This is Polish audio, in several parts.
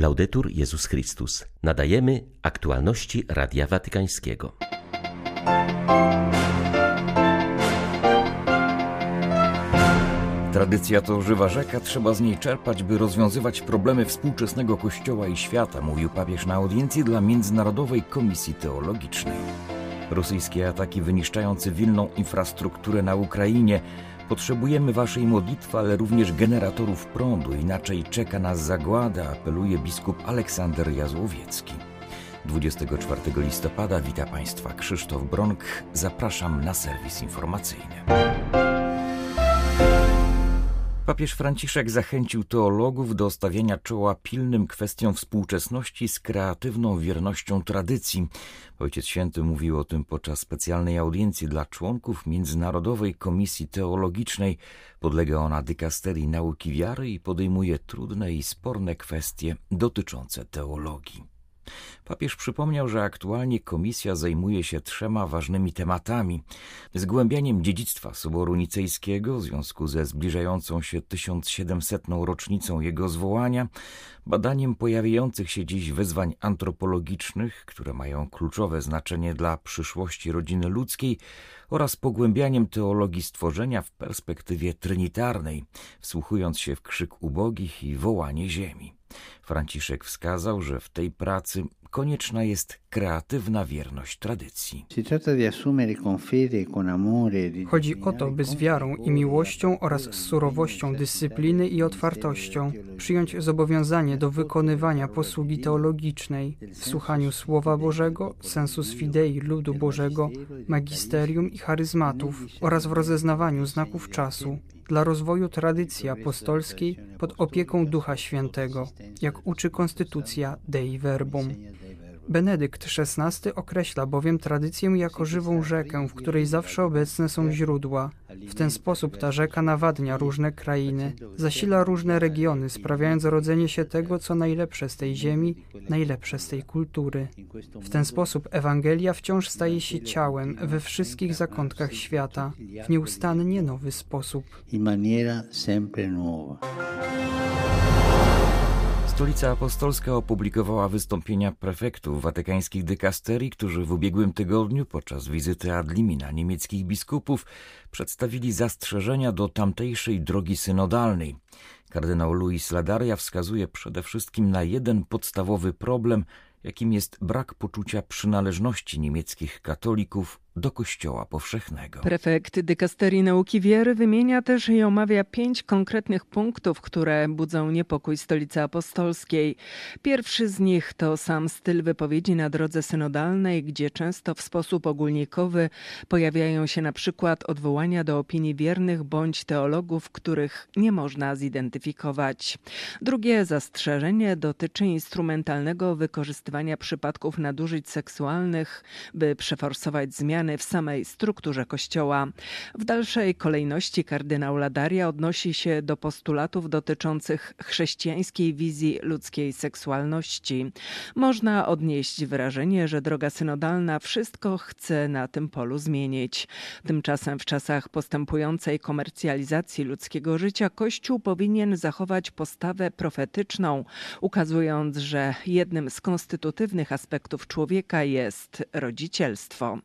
Laudetur Jezus Chrystus. Nadajemy aktualności Radia Watykańskiego. Tradycja to żywa rzeka, trzeba z niej czerpać, by rozwiązywać problemy współczesnego Kościoła i świata, mówił papież na audiencji dla Międzynarodowej Komisji Teologicznej. Rosyjskie ataki wyniszczają cywilną infrastrukturę na Ukrainie. Potrzebujemy waszej modlitwy, ale również generatorów prądu, inaczej czeka nas zagłada, apeluje biskup Aleksander Jazłowiecki. 24 listopada wita Państwa Krzysztof Bronk. Zapraszam na serwis informacyjny. Papież Franciszek zachęcił teologów do stawiania czoła pilnym kwestiom współczesności z kreatywną wiernością tradycji. Ojciec Święty mówił o tym podczas specjalnej audiencji dla członków Międzynarodowej Komisji Teologicznej. Podlega ona dykasterii nauki wiary i podejmuje trudne i sporne kwestie dotyczące teologii. Papież przypomniał, że aktualnie komisja zajmuje się trzema ważnymi tematami: zgłębianiem dziedzictwa Soboru Nicejskiego w związku ze zbliżającą się 1700. rocznicą jego zwołania, badaniem pojawiających się dziś wyzwań antropologicznych, które mają kluczowe znaczenie dla przyszłości rodziny ludzkiej, oraz pogłębianiem teologii stworzenia w perspektywie trinitarnej, wsłuchując się w krzyk ubogich i wołanie ziemi. Franciszek wskazał, że w tej pracy konieczna jest kreatywna wierność tradycji. Chodzi o to, by z wiarą i miłością oraz z surowością dyscypliny i otwartością przyjąć zobowiązanie do wykonywania posługi teologicznej w słuchaniu Słowa Bożego, sensus fidei ludu Bożego, magisterium i charyzmatów oraz w rozeznawaniu znaków czasu dla rozwoju tradycji apostolskiej pod opieką Ducha Świętego, jak uczy Konstytucja Dei Verbum. Benedykt XVI określa bowiem tradycję jako żywą rzekę, w której zawsze obecne są źródła. W ten sposób ta rzeka nawadnia różne krainy, zasila różne regiony, sprawiając rodzenie się tego, co najlepsze z tej ziemi, najlepsze z tej kultury. W ten sposób Ewangelia wciąż staje się ciałem we wszystkich zakątkach świata, w nieustannie nowy sposób. In maniera sempre nuova. Stolica Apostolska opublikowała wystąpienia prefektów watykańskich dykasterii, którzy w ubiegłym tygodniu podczas wizyty ad limina niemieckich biskupów przedstawili zastrzeżenia do tamtejszej drogi synodalnej. Kardynał Luis Ladaria wskazuje przede wszystkim na jeden podstawowy problem, jakim jest brak poczucia przynależności niemieckich katolików do Kościoła Powszechnego. Prefekt Dykasterii Nauki Wiery wymienia też i omawia pięć konkretnych punktów, które budzą niepokój Stolicy Apostolskiej. Pierwszy z nich to sam styl wypowiedzi na drodze synodalnej, gdzie często w sposób ogólnikowy pojawiają się na przykład odwołania do opinii wiernych bądź teologów, których nie można zidentyfikować. Drugie zastrzeżenie dotyczy instrumentalnego wykorzystywania przypadków nadużyć seksualnych, by przeforsować zmiany w samej strukturze Kościoła. W dalszej kolejności kardynał Ladaria odnosi się do postulatów dotyczących chrześcijańskiej wizji ludzkiej seksualności. Można odnieść wrażenie, że droga synodalna wszystko chce na tym polu zmienić. Tymczasem w czasach postępującej komercjalizacji ludzkiego życia Kościół powinien zachować postawę profetyczną, ukazując, że jednym z konstytutywnych aspektów człowieka jest rodzicielstwo.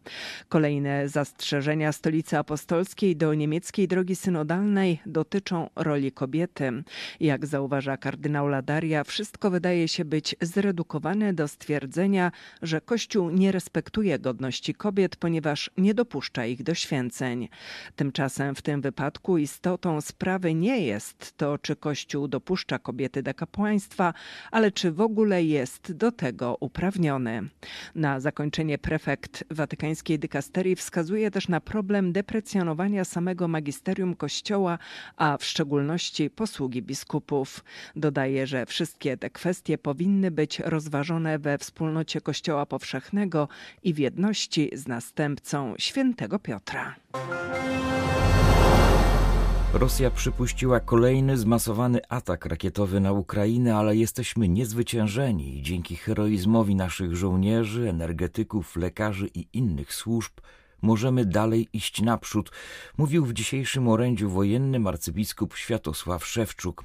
Kolejne zastrzeżenia stolicy apostolskiej do niemieckiej drogi synodalnej dotyczą roli kobiety. Jak zauważa kardynał Ladaria, wszystko wydaje się być zredukowane do stwierdzenia, że Kościół nie respektuje godności kobiet, ponieważ nie dopuszcza ich do święceń. Tymczasem w tym wypadku istotą sprawy nie jest to, czy Kościół dopuszcza kobiety do kapłaństwa, ale czy w ogóle jest do tego uprawniony. Na zakończenie prefekt watykańskiej dykasterii wskazuje też na problem deprecjonowania samego magisterium Kościoła, a w szczególności posługi biskupów. Dodaje, że wszystkie te kwestie powinny być rozważone we wspólnocie Kościoła Powszechnego i w jedności z następcą świętego Piotra. Rosja przypuściła kolejny zmasowany atak rakietowy na Ukrainę, ale jesteśmy niezwyciężeni dzięki heroizmowi naszych żołnierzy, energetyków, lekarzy i innych służb możemy dalej iść naprzód, mówił w dzisiejszym orędziu wojennym arcybiskup Światosław Szewczuk.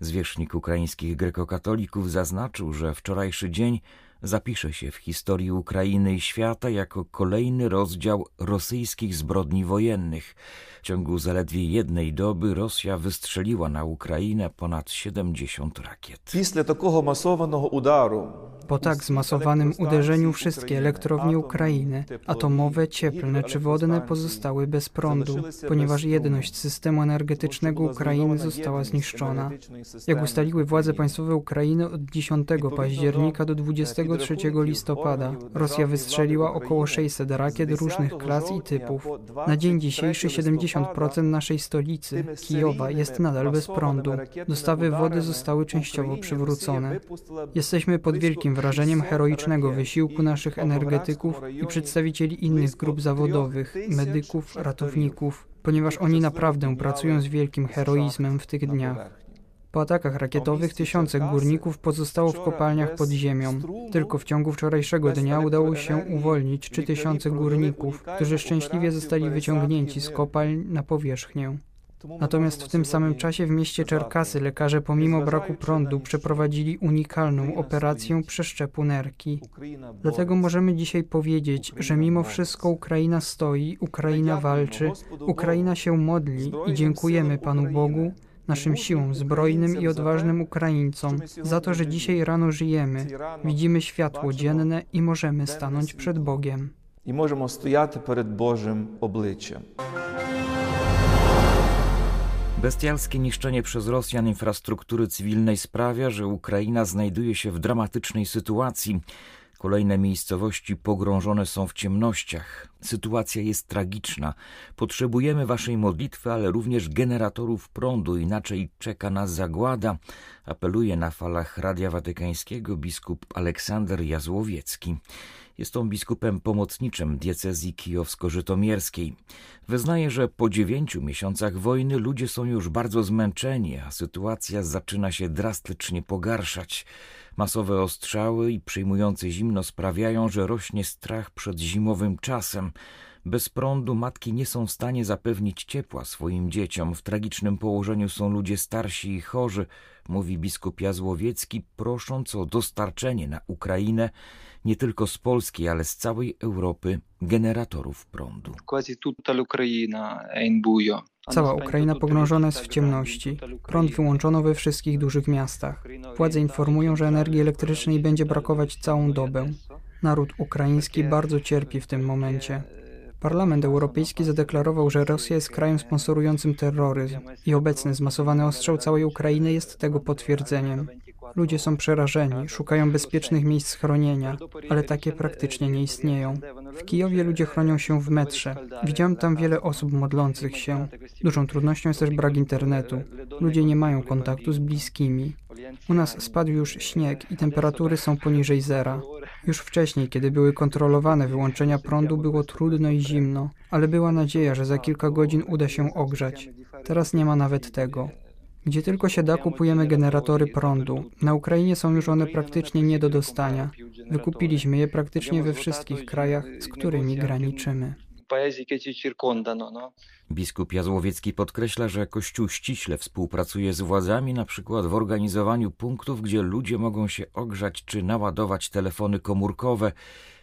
Zwierzchnik ukraińskich grekokatolików zaznaczył, że wczorajszy dzień zapisze się w historii Ukrainy i świata jako kolejny rozdział rosyjskich zbrodni wojennych. W ciągu zaledwie jednej doby Rosja wystrzeliła na Ukrainę ponad 70 rakiet. Після такого масованого удару po tak zmasowanym uderzeniu wszystkie elektrownie Ukrainy, atomowe, cieplne czy wodne, pozostały bez prądu, ponieważ jedność systemu energetycznego Ukrainy została zniszczona. Jak ustaliły władze państwowe Ukrainy od 10 października do 23 listopada, Rosja wystrzeliła około 600 rakiet różnych klas i typów. Na dzień dzisiejszy 70% naszej stolicy, Kijowa, jest nadal bez prądu. Dostawy wody zostały częściowo przywrócone. Jesteśmy pod wielkim wrażeniem heroicznego wysiłku naszych energetyków i przedstawicieli innych grup zawodowych, medyków, ratowników, ponieważ oni naprawdę pracują z wielkim heroizmem w tych dniach. Po atakach rakietowych tysiące górników pozostało w kopalniach pod ziemią. Tylko w ciągu wczorajszego dnia udało się uwolnić 3000 górników, którzy szczęśliwie zostali wyciągnięci z kopalń na powierzchnię. Natomiast w tym samym czasie w mieście Czerkasy lekarze pomimo braku prądu przeprowadzili unikalną operację przeszczepu nerki. Dlatego możemy dzisiaj powiedzieć, że mimo wszystko Ukraina stoi, Ukraina walczy, Ukraina się modli i dziękujemy Panu Bogu naszym siłom zbrojnym i odważnym Ukraińcom za to, że dzisiaj rano żyjemy, widzimy światło dzienne i możemy stanąć przed Bogiem. I możemy stojać przed Bożym obliczem. Bestialskie niszczenie przez Rosjan infrastruktury cywilnej sprawia, że Ukraina znajduje się w dramatycznej sytuacji. Kolejne miejscowości pogrążone są w ciemnościach. Sytuacja jest tragiczna. Potrzebujemy Waszej modlitwy, ale również generatorów prądu, inaczej czeka nas zagłada, apeluje na falach Radia Watykańskiego biskup Aleksander Jazłowiecki. Jest on biskupem pomocniczym diecezji kijowsko-żytomierskiej. Wyznaje, że po dziewięciu miesiącach wojny ludzie są już bardzo zmęczeni, a sytuacja zaczyna się drastycznie pogarszać. Masowe ostrzały i przyjmujące zimno sprawiają, że rośnie strach przed zimowym czasem. Bez prądu matki nie są w stanie zapewnić ciepła swoim dzieciom. W tragicznym położeniu są ludzie starsi i chorzy, mówi biskup Jazłowiecki, prosząc o dostarczenie na Ukrainę nie tylko z Polski, ale z całej Europy generatorów prądu. quasi tutta l'Ucraina è in buio. Cała Ukraina pogrążona jest w ciemności. Prąd wyłączono we wszystkich dużych miastach. Władze informują, że energii elektrycznej będzie brakować całą dobę. Naród ukraiński bardzo cierpi w tym momencie. Parlament Europejski zadeklarował, że Rosja jest krajem sponsorującym terroryzm i obecny zmasowany ostrzał całej Ukrainy jest tego potwierdzeniem. Ludzie są przerażeni, szukają bezpiecznych miejsc schronienia, ale takie praktycznie nie istnieją. W Kijowie ludzie chronią się w metrze. Widziałem tam wiele osób modlących się. Dużą trudnością jest też brak internetu. Ludzie nie mają kontaktu z bliskimi. U nas spadł już śnieg i temperatury są poniżej zera. Już wcześniej, kiedy były kontrolowane wyłączenia prądu, było trudno i zimno, ale była nadzieja, że za kilka godzin uda się ogrzać. Teraz nie ma nawet tego. Gdzie tylko się da, kupujemy generatory prądu. Na Ukrainie są już one praktycznie nie do dostania. Wykupiliśmy je praktycznie we wszystkich krajach, z którymi graniczymy. Biskup Jazłowiecki podkreśla, że Kościół ściśle współpracuje z władzami, na przykład w organizowaniu punktów, gdzie ludzie mogą się ogrzać czy naładować telefony komórkowe.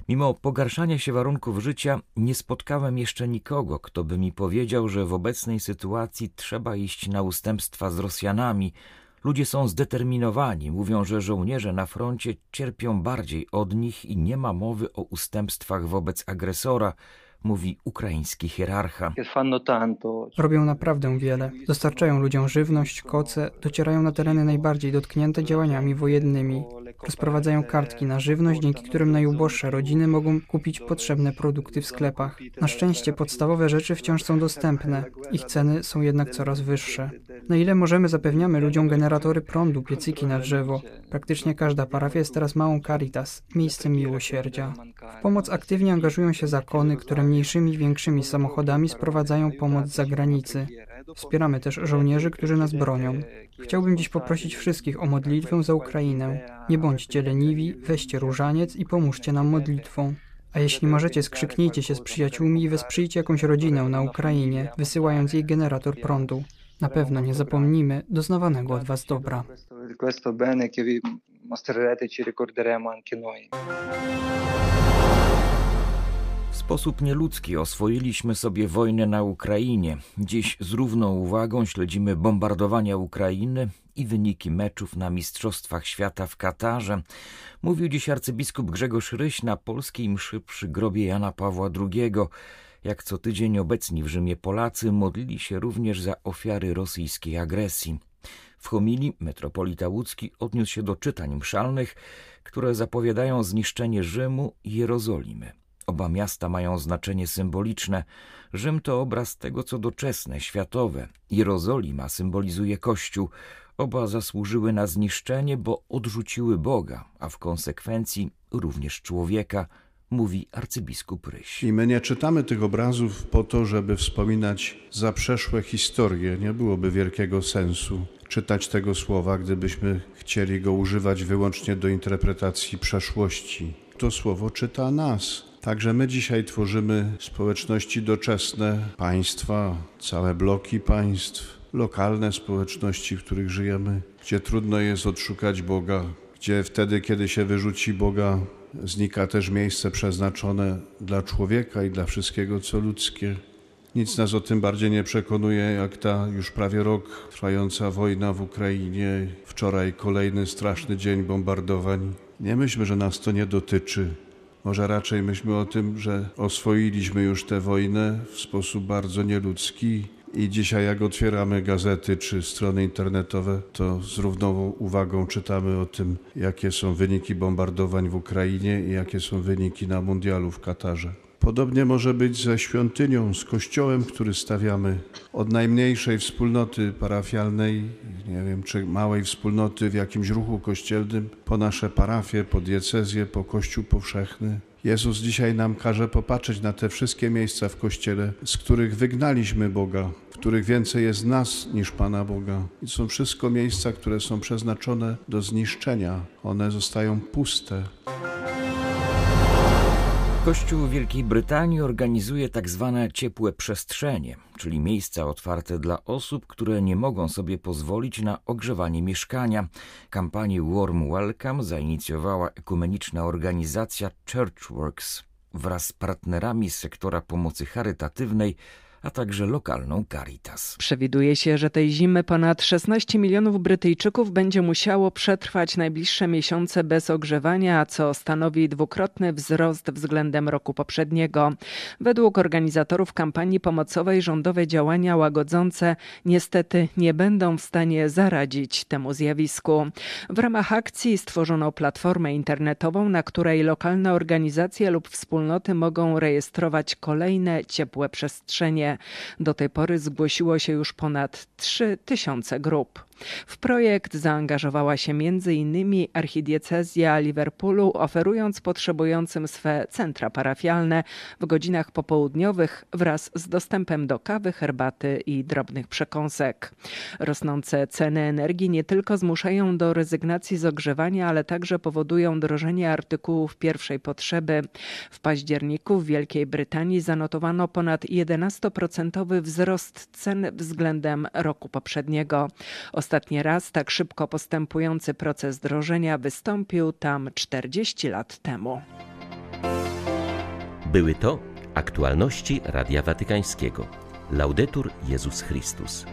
Mimo pogarszania się warunków życia, nie spotkałem jeszcze nikogo, kto by mi powiedział, że w obecnej sytuacji trzeba iść na ustępstwa z Rosjanami. Ludzie są zdeterminowani, mówią, że żołnierze na froncie cierpią bardziej od nich i nie ma mowy o ustępstwach wobec agresora mówi ukraiński hierarcha. Tanto. Robią naprawdę wiele. Dostarczają ludziom żywność, koce, docierają na tereny najbardziej dotknięte działaniami wojennymi. Rozprowadzają kartki na żywność, dzięki którym najuboższe rodziny mogą kupić potrzebne produkty w sklepach. Na szczęście podstawowe rzeczy wciąż są dostępne. Ich ceny są jednak coraz wyższe. Na ile możemy, zapewniamy ludziom generatory prądu, piecyki na drzewo. Praktycznie każda parafia jest teraz małą caritas, miejscem miłosierdzia. W pomoc aktywnie angażują się zakony, które mniejszymi i większymi samochodami sprowadzają pomoc z zagranicy. Wspieramy też żołnierzy, którzy nas bronią. Chciałbym dziś poprosić wszystkich o modlitwę za Ukrainę. Nie bądźcie leniwi, weźcie różaniec i pomóżcie nam modlitwą. A jeśli możecie, skrzyknijcie się z przyjaciółmi i wesprzyjcie jakąś rodzinę na Ukrainie, wysyłając jej generator prądu. Na pewno nie zapomnimy doznawanego od Was dobra. Ci noi. Sposób nieludzki oswoiliśmy sobie wojnę na Ukrainie. Dziś z równą uwagą śledzimy bombardowania Ukrainy i wyniki meczów na Mistrzostwach Świata w Katarze, mówił dziś arcybiskup Grzegorz Ryś na polskiej mszy przy grobie Jana Pawła II. Jak co tydzień obecni w Rzymie Polacy modlili się również za ofiary rosyjskiej agresji. W homilii metropolita łódzki odniósł się do czytań mszalnych, które zapowiadają zniszczenie Rzymu i Jerozolimy. Oba miasta mają znaczenie symboliczne. Rzym to obraz tego, co doczesne, światowe. Jerozolima symbolizuje Kościół. Oba zasłużyły na zniszczenie, bo odrzuciły Boga, a w konsekwencji również człowieka, mówi arcybiskup Ryś. I my nie czytamy tych obrazów po to, żeby wspominać zaprzeszłe historie. Nie byłoby wielkiego sensu czytać tego słowa, gdybyśmy chcieli go używać wyłącznie do interpretacji przeszłości. To słowo czyta nas. Także my dzisiaj tworzymy społeczności doczesne, państwa, całe bloki państw, lokalne społeczności, w których żyjemy, gdzie trudno jest odszukać Boga, gdzie wtedy, kiedy się wyrzuci Boga, znika też miejsce przeznaczone dla człowieka i dla wszystkiego, co ludzkie. Nic nas o tym bardziej nie przekonuje, jak ta już prawie rok trwająca wojna w Ukrainie. Wczoraj kolejny straszny dzień bombardowań. Nie myślmy, że nas to nie dotyczy. Może raczej myślmy o tym, że oswoiliśmy już tę wojnę w sposób bardzo nieludzki i dzisiaj jak otwieramy gazety czy strony internetowe, to z równą uwagą czytamy o tym, jakie są wyniki bombardowań w Ukrainie i jakie są wyniki na mundialu w Katarze. Podobnie może być ze świątynią, z kościołem, który stawiamy od najmniejszej wspólnoty parafialnej, nie wiem, czy małej wspólnoty w jakimś ruchu kościelnym, po nasze parafie, po diecezję, po kościół powszechny. Jezus dzisiaj nam każe popatrzeć na te wszystkie miejsca w kościele, z których wygnaliśmy Boga, w których więcej jest nas niż Pana Boga. I są wszystko miejsca, które są przeznaczone do zniszczenia. One zostają puste. Kościół Wielkiej Brytanii organizuje tak zwane ciepłe przestrzenie, czyli miejsca otwarte dla osób, które nie mogą sobie pozwolić na ogrzewanie mieszkania. Kampanię Warm Welcome zainicjowała ekumeniczna organizacja Churchworks wraz z partnerami z sektora pomocy charytatywnej a także lokalną Caritas. Przewiduje się, że tej zimy ponad 16 milionów Brytyjczyków będzie musiało przetrwać najbliższe miesiące bez ogrzewania, co stanowi dwukrotny wzrost względem roku poprzedniego. Według organizatorów kampanii pomocowej rządowe działania łagodzące niestety nie będą w stanie zaradzić temu zjawisku. W ramach akcji stworzono platformę internetową, na której lokalne organizacje lub wspólnoty mogą rejestrować kolejne ciepłe przestrzenie. Do tej pory zgłosiło się już ponad 3 tysiące grup. W projekt zaangażowała się m.in. archidiecezja Liverpoolu, oferując potrzebującym swe centra parafialne w godzinach popołudniowych wraz z dostępem do kawy, herbaty i drobnych przekąsek. Rosnące ceny energii nie tylko zmuszają do rezygnacji z ogrzewania, ale także powodują drożenie artykułów pierwszej potrzeby. W październiku w Wielkiej Brytanii zanotowano ponad 11% wzrost cen względem roku poprzedniego. Ostatni raz tak szybko postępujący proces drożenia wystąpił tam 40 lat temu. Były to aktualności Radia Watykańskiego. Laudetur Jezus Chrystus.